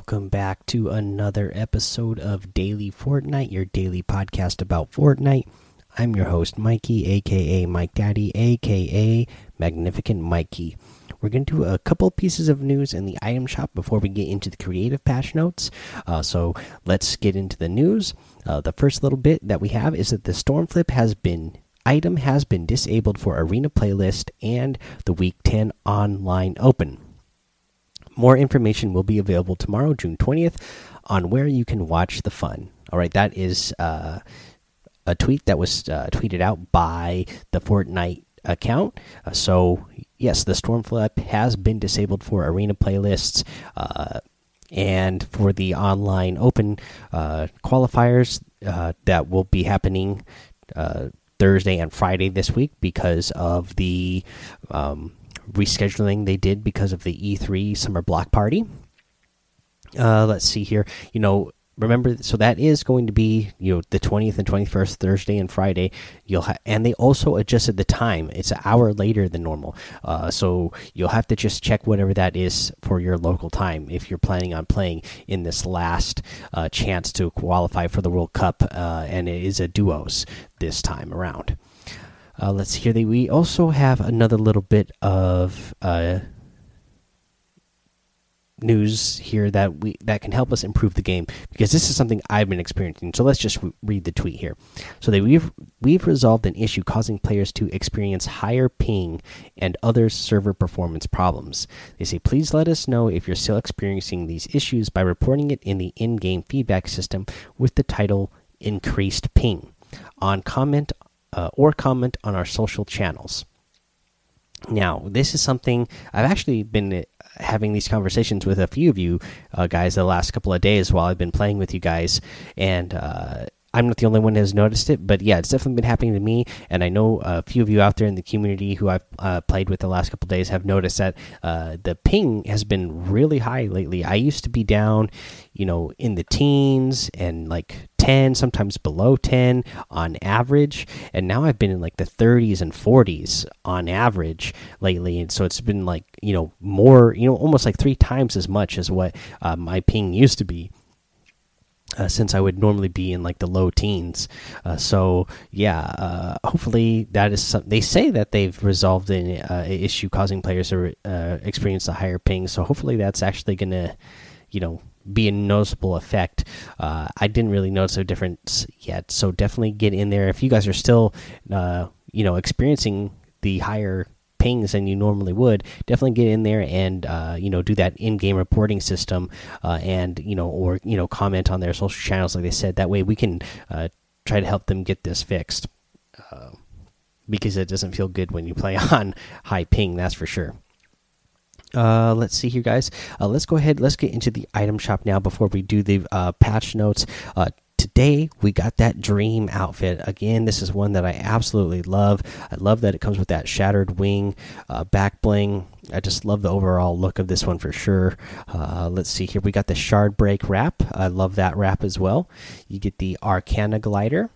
Welcome back to another episode of Daily Fortnite, your daily podcast about Fortnite. I'm your host, Mikey, aka Mike Daddy, aka Magnificent Mikey. We're going to do a couple pieces of news in the item shop before we get into the creative patch notes. Uh, so let's get into the news. Uh, the first little bit that we have is that the Stormflip has been item has been disabled for Arena Playlist and the Week 10 online open. More information will be available tomorrow, June 20th, on where you can watch the fun. All right, that is uh, a tweet that was uh, tweeted out by the Fortnite account. Uh, so, yes, the Stormflip has been disabled for arena playlists uh, and for the online open uh, qualifiers uh, that will be happening Thursday and Friday this week because of the. Um, rescheduling they did because of the E3 summer block party. Uh, let's see here. You know, remember, so that is going to be you know the 20th and 21st Thursday and Friday. You'll have, and they also adjusted the time. It's an hour later than normal. Uh, so you'll have to just check whatever that is for your local time if you're planning on playing in this last uh, chance to qualify for the World Cup. Uh, and it is a duos this time around. Uh, let's hear that we also have another little bit of uh, news here that we that can help us improve the game because this is something I've been experiencing. So let's just read the tweet here. So that we've we've resolved an issue causing players to experience higher ping and other server performance problems. They say please let us know if you're still experiencing these issues by reporting it in the in-game feedback system with the title increased ping on comment uh, or comment on our social channels. Now, this is something I've actually been uh, having these conversations with a few of you uh, guys the last couple of days while I've been playing with you guys, and uh, I'm not the only one who has noticed it, but yeah, it's definitely been happening to me. And I know a few of you out there in the community who I've uh, played with the last couple days have noticed that uh, the ping has been really high lately. I used to be down, you know, in the teens and like 10, sometimes below 10 on average. And now I've been in like the 30s and 40s on average lately. And so it's been like, you know, more, you know, almost like three times as much as what uh, my ping used to be uh, since I would normally be in like the low teens. Uh, so yeah, uh, hopefully that is some, they say that they've resolved an uh, issue causing players to uh, experience a higher ping. So hopefully that's actually going to, you know, be a noticeable effect. I didn't really notice a difference yet. So definitely get in there if you guys are still, you know, experiencing the higher pings than you normally would, definitely get in there and uh, you know do that in-game reporting system uh, and you know or you know comment on their social channels like they said. That way we can uh, try to help them get this fixed uh, because it doesn't feel good when you play on high ping. That's for sure. Uh, let's see here, guys. Uh, let's go ahead. Let's get into the item shop now before we do the uh, patch notes. Today we got that dream outfit. Again this is one that i absolutely love. I love that it comes with that shattered wing uh, back bling. I just love the overall look of this one for sure. Uh, let's see here. We got the shard break wrap. I love that wrap as well. You get the arcana glider.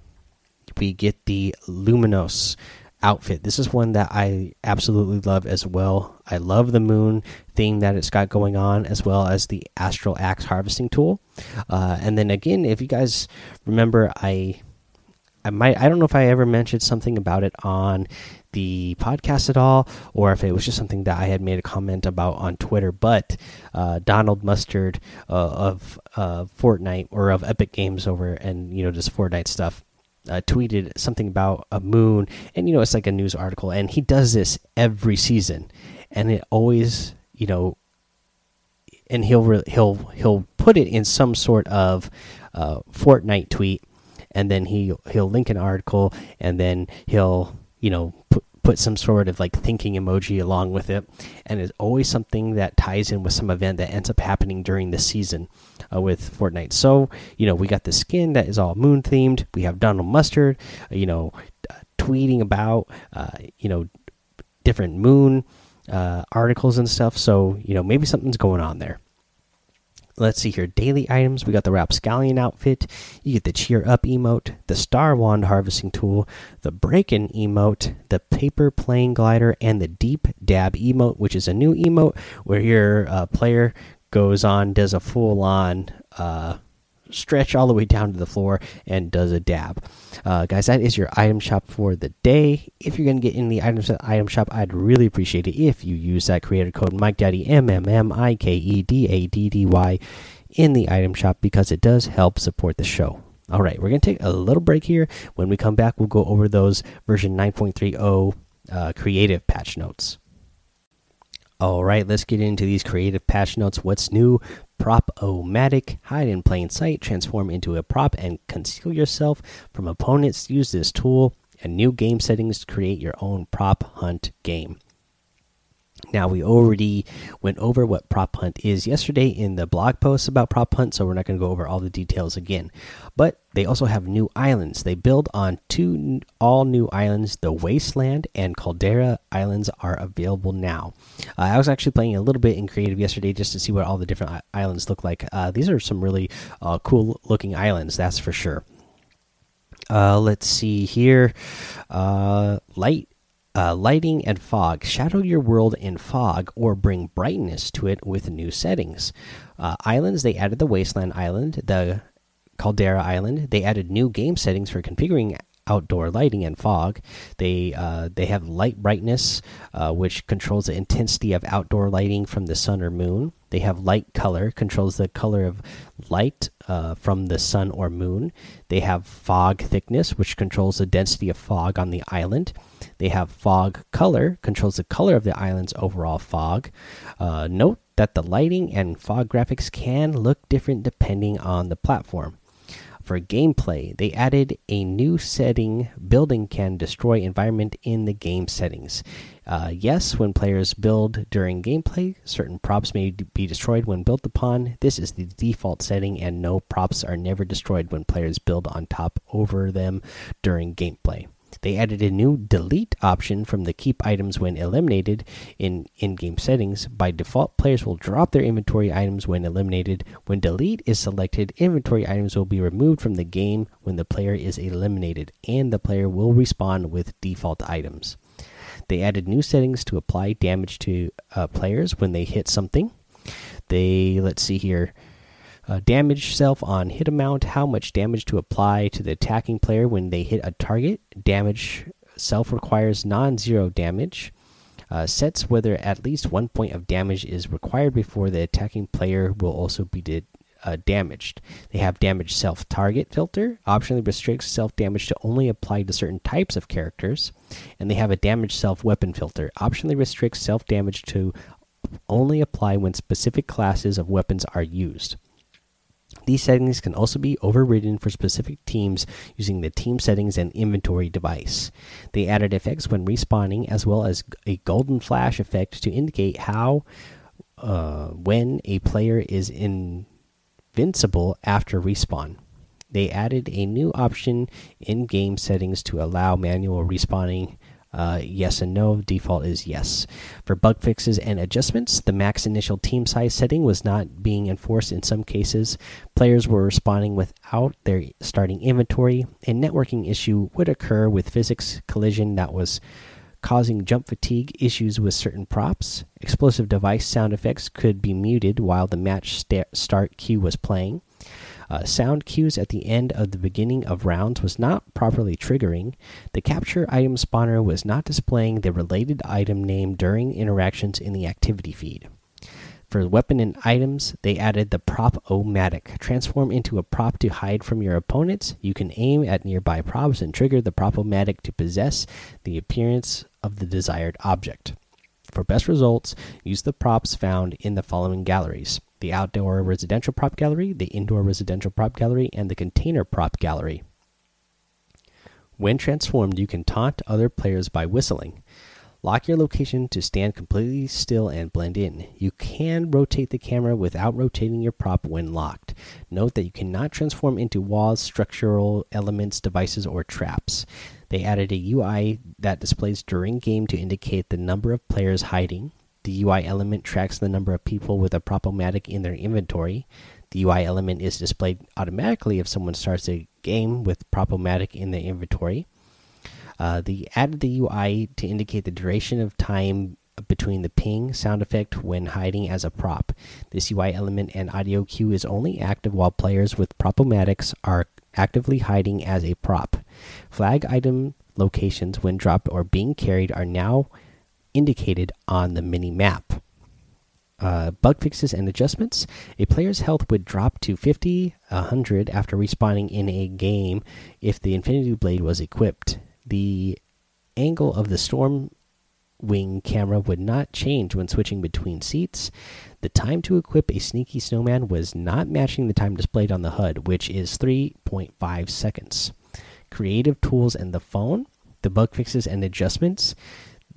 We get the Luminos outfit. This is one that I absolutely love as well. I love the moon theme that it's got going on, as well as the astral axe harvesting tool. Uh, and then again, if you guys remember, I I might I don't know if I ever mentioned something about it on the podcast at all, or if it was just something that I had made a comment about on Twitter. But uh, Donald Mustard uh, of uh, Fortnite or of Epic Games over and you know just Fortnite stuff uh, tweeted something about a moon, and you know it's like a news article, and he does this every season, and it always you know, and he'll he'll he'll put it in some sort of uh, Fortnite tweet, and then he he'll link an article, and then he'll you know put put some sort of like thinking emoji along with it and it's always something that ties in with some event that ends up happening during the season uh, with Fortnite. So, you know, we got the skin that is all moon themed. We have Donald Mustard, uh, you know, uh, tweeting about, uh, you know, different moon articles and stuff. So, you know, maybe something's going on there let's see here daily items. We got the rapscallion outfit. You get the cheer up emote the star wand harvesting tool the break-in emote the paper plane glider and the deep dab emote which is a new emote where your uh, player goes on, does a full on uh, stretch all the way down to the floor, and does a dab. Uh, guys, that is your item shop for the day. If you're going to get in the items item shop, I'd really appreciate it if you use that creator code Mike Daddy M M M I K E D A D D Y in the item shop because it does help support the show. All right, we're going to take a little break here. When we come back, we'll go over those version 9.30 uh, creative patch notes. All right, let's get into these creative patch notes. What's new? Prop-O-Matic, hide in plain sight, transform into a prop and conceal yourself from opponents. Use this tool and new game settings to create your own prop hunt game. Now, we already went over what Prop Hunt is yesterday in the blog post about Prop Hunt, so we're not going to go over all the details again. But they also have new islands. They build on two all new islands. The Wasteland and Caldera Islands are available now. Uh, I was actually playing a little bit in creative yesterday just to see what all the different islands look like. Uh, these are some really uh, cool looking islands, that's for sure. Uh, let's see here. Uh, light uh, lighting and fog. Shadow your world in fog or bring brightness to it with new settings. Uh, islands, they added the Wasteland Island, the Caldera Island. They added new game settings for configuring outdoor lighting and fog. They uh, they have light brightness, uh, which controls the intensity of outdoor lighting from the sun or moon. They have light color, controls the color of light uh, from the sun or moon. They have fog thickness, which controls the density of fog on the island. They have fog color, controls the color of the island's overall fog. Uh, note that the lighting and fog graphics can look different depending on the platform. For gameplay, they added a new setting building can destroy environment in the game settings. Uh, yes, when players build during gameplay, certain props may be destroyed when built upon. This is the default setting, and no props are never destroyed when players build on top over them during gameplay. They added a new delete option from the keep items when eliminated in in game settings. By default, players will drop their inventory items when eliminated. When delete is selected, inventory items will be removed from the game when the player is eliminated, and the player will respawn with default items. They added new settings to apply damage to uh, players when they hit something. They, let's see here, uh, damage self on hit amount, how much damage to apply to the attacking player when they hit a target. Damage self requires non zero damage. Uh, sets whether at least one point of damage is required before the attacking player will also be uh, damaged. They have damage self target filter, optionally restricts self damage to only apply to certain types of characters. And they have a damage self weapon filter, optionally restricts self damage to only apply when specific classes of weapons are used. These settings can also be overridden for specific teams using the team settings and inventory device. They added effects when respawning, as well as a golden flash effect to indicate how, uh, when a player is invincible after respawn. They added a new option in game settings to allow manual respawning uh, yes and no. Default is yes. For bug fixes and adjustments, the max initial team size setting was not being enforced in some cases. Players were responding without their starting inventory. A networking issue would occur with physics collision that was causing jump fatigue issues with certain props. Explosive device sound effects could be muted while the match start cue was playing. Uh, sound cues at the end of the beginning of rounds was not properly triggering. The capture item spawner was not displaying the related item name during interactions in the activity feed. For weapon and items, they added the Prop-O-Matic. Transform into a prop to hide from your opponents. You can aim at nearby props and trigger the Prop-O-Matic to possess the appearance of the desired object. For best results, use the props found in the following galleries the outdoor residential prop gallery, the indoor residential prop gallery, and the container prop gallery. When transformed, you can taunt other players by whistling. Lock your location to stand completely still and blend in. You can rotate the camera without rotating your prop when locked. Note that you cannot transform into walls, structural elements, devices, or traps. They added a UI that displays during game to indicate the number of players hiding. The UI element tracks the number of people with a Prop-O-Matic in their inventory. The UI element is displayed automatically if someone starts a game with Prop-O-Matic in their inventory. Uh, the added the UI to indicate the duration of time between the ping sound effect when hiding as a prop. This UI element and audio cue is only active while players with Prop-O-Matics are actively hiding as a prop. Flag item locations when dropped or being carried are now indicated on the mini map. Uh, bug fixes and adjustments. A player's health would drop to 50, 100 after respawning in a game if the Infinity Blade was equipped. The angle of the Storm Wing camera would not change when switching between seats. The time to equip a sneaky snowman was not matching the time displayed on the HUD, which is 3.5 seconds. Creative tools and the phone. The bug fixes and adjustments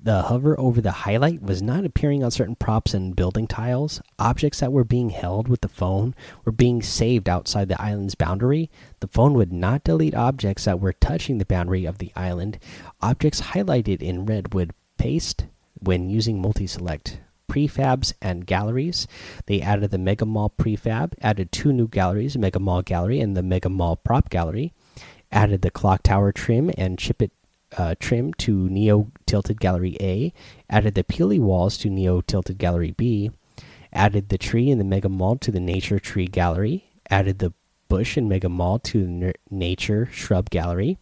the hover over the highlight was not appearing on certain props and building tiles. Objects that were being held with the phone were being saved outside the island's boundary. The phone would not delete objects that were touching the boundary of the island. Objects highlighted in red would paste when using multi select. Prefabs and galleries. They added the Mega Mall prefab, added two new galleries, Mega Mall Gallery and the Mega Mall Prop Gallery. Added the clock tower trim and chip it uh, trim to Neo Tilted Gallery A, added the Peely walls to Neo Tilted Gallery B, added the tree in the Mega Mall to the Nature Tree Gallery, added the bush in Mega Mall to the Nature Shrub Gallery,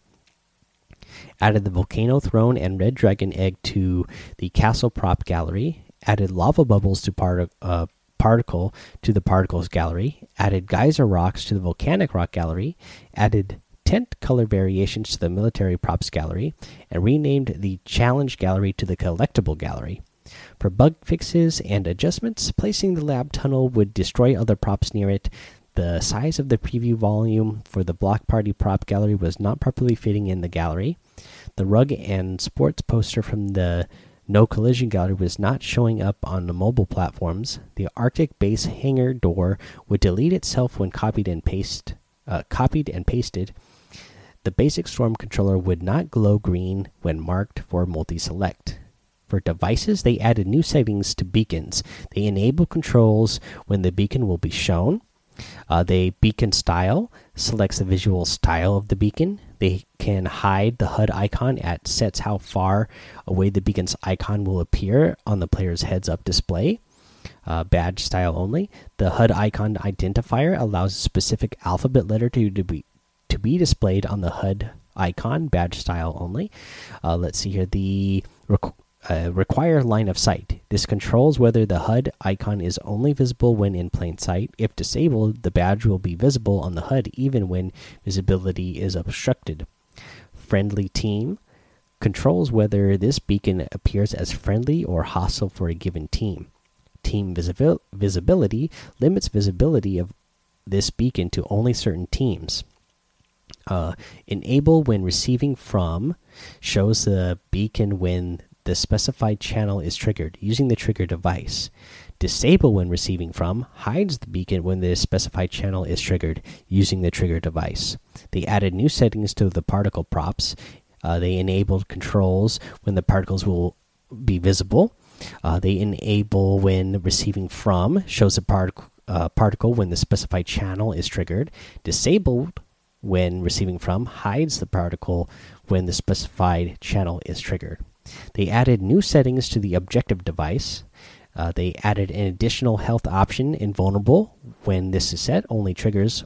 added the Volcano Throne and Red Dragon Egg to the Castle Prop Gallery, added lava bubbles to part uh, particle to the particles gallery, added geyser rocks to the volcanic rock gallery, added tent color variations to the military props gallery, and renamed the challenge gallery to the collectible gallery. For bug fixes and adjustments, placing the lab tunnel would destroy other props near it. The size of the preview volume for the block party prop gallery was not properly fitting in the gallery. The rug and sports poster from the no collision gallery was not showing up on the mobile platforms. The Arctic base hangar door would delete itself when copied and uh, copied and pasted the basic storm controller would not glow green when marked for multi select. For devices, they added new settings to beacons. They enable controls when the beacon will be shown. Uh, beacon style selects the visual style of the beacon. They can hide the HUD icon at sets how far away the beacon's icon will appear on the player's heads up display. Uh, badge style only. The HUD icon identifier allows a specific alphabet letter to, to be to be displayed on the HUD icon, badge style only. Uh, let's see here. The requ uh, require line of sight. This controls whether the HUD icon is only visible when in plain sight. If disabled, the badge will be visible on the HUD even when visibility is obstructed. Friendly team controls whether this beacon appears as friendly or hostile for a given team. Team visibil visibility limits visibility of this beacon to only certain teams. Uh, enable when receiving from shows the beacon when the specified channel is triggered using the trigger device. Disable when receiving from hides the beacon when the specified channel is triggered using the trigger device. They added new settings to the particle props. Uh, they enabled controls when the particles will be visible. Uh, they enable when receiving from shows a part uh, particle when the specified channel is triggered. Disabled when receiving from hides the particle when the specified channel is triggered. They added new settings to the objective device. Uh, they added an additional health option invulnerable. When this is set, only triggers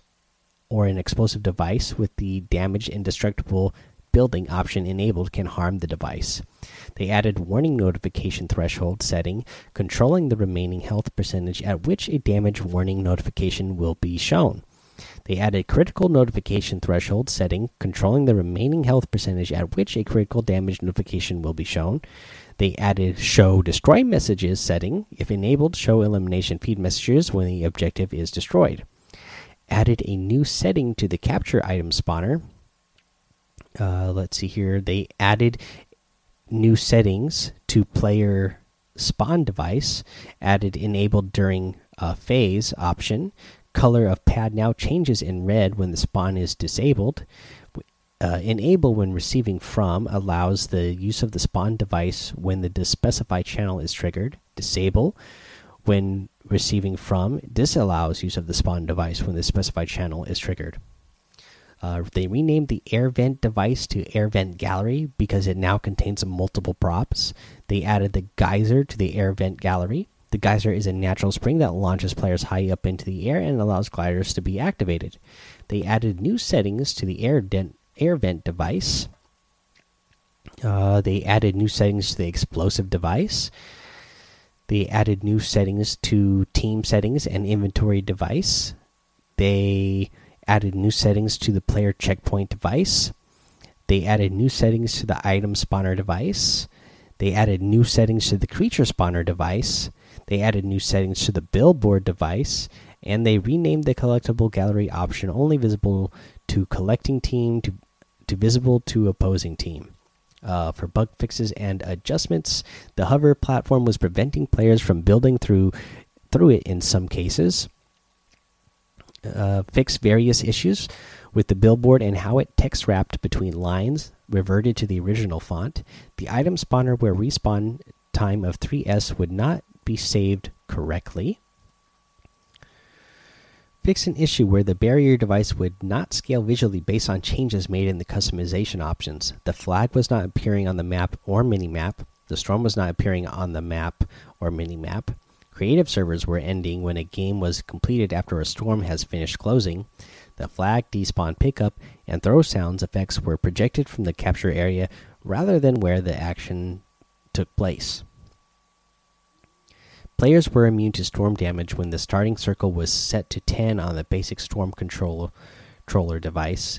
or an explosive device with the damage indestructible building option enabled can harm the device. They added warning notification threshold setting, controlling the remaining health percentage at which a damage warning notification will be shown. They added critical notification threshold setting, controlling the remaining health percentage at which a critical damage notification will be shown. They added show destroy messages setting, if enabled, show elimination feed messages when the objective is destroyed. Added a new setting to the capture item spawner. Uh, let's see here. They added new settings to player spawn device, added enabled during a phase option, color of pad now changes in red when the spawn is disabled. Uh, enable when receiving from allows the use of the spawn device when the specified channel is triggered. Disable when receiving from disallows use of the spawn device when the specified channel is triggered. Uh, they renamed the air vent device to air vent gallery because it now contains multiple props. They added the geyser to the air vent gallery. The geyser is a natural spring that launches players high up into the air and allows gliders to be activated. They added new settings to the air, air vent device. Uh, they added new settings to the explosive device. They added new settings to team settings and inventory device. They added new settings to the player checkpoint device. They added new settings to the item spawner device. They added new settings to the creature spawner device. They added new settings to the billboard device. And they renamed the collectible gallery option only visible to collecting team to, to visible to opposing team. Uh, for bug fixes and adjustments, the hover platform was preventing players from building through through it in some cases uh, fix various issues with the billboard and how it text wrapped between lines, reverted to the original font. The item spawner where respawn time of 3S would not be saved correctly. Fix an issue where the barrier device would not scale visually based on changes made in the customization options. The flag was not appearing on the map or minimap. The storm was not appearing on the map or minimap. Creative servers were ending when a game was completed after a storm has finished closing. The flag, despawn pickup, and throw sounds effects were projected from the capture area rather than where the action took place. Players were immune to storm damage when the starting circle was set to 10 on the basic storm controller, controller device.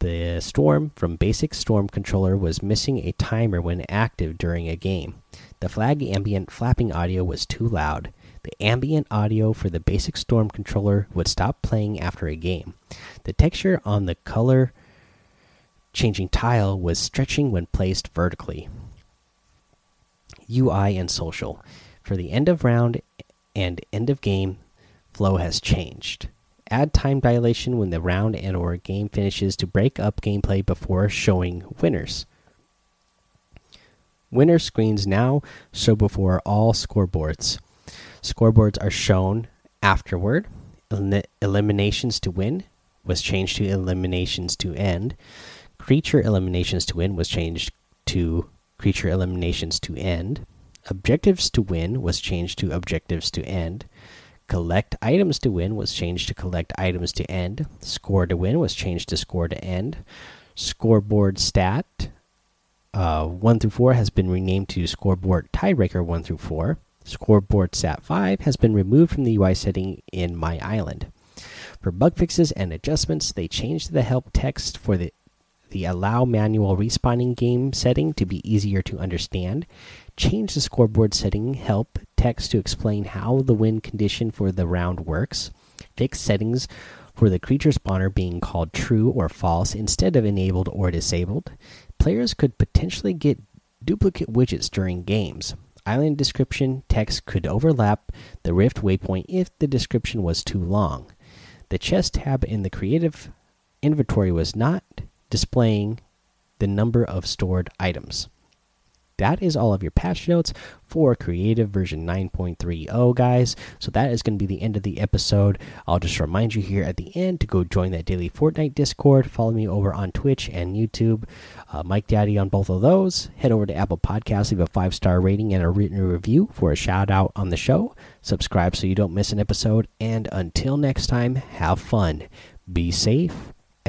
The storm from basic storm controller was missing a timer when active during a game. The flag ambient flapping audio was too loud. The ambient audio for the basic storm controller would stop playing after a game. The texture on the color changing tile was stretching when placed vertically. UI and social. For the end of round and end of game, flow has changed. Add time dilation when the round and or game finishes to break up gameplay before showing winners. Winner screens now show before all scoreboards. Scoreboards are shown afterward. Elim eliminations to win was changed to eliminations to end. Creature eliminations to win was changed to creature eliminations to end. Objectives to win was changed to objectives to end. Collect items to win was changed to collect items to end. Score to win was changed to score to end. Scoreboard stat uh, 1 through 4 has been renamed to scoreboard tiebreaker 1 through 4. Scoreboard Stat 5 has been removed from the UI setting in My Island. For bug fixes and adjustments, they changed the help text for the the allow manual respawning game setting to be easier to understand. Change the scoreboard setting help text to explain how the win condition for the round works. Fix settings for the creature spawner being called true or false instead of enabled or disabled. Players could potentially get duplicate widgets during games island description text could overlap the Rift waypoint if the description was too long. The chest tab in the creative inventory was not displaying the number of stored items. That is all of your patch notes for creative version 9.30 guys. So that is going to be the end of the episode. I'll just remind you here at the end to go join that daily fortnite discord. Follow me over on twitch and youtube. Uh, mike daddy on both of those. Head over to apple podcasts leave a five star rating and a written review for a shout out on the show. Subscribe so you don't miss an episode. And until next time have fun. Be safe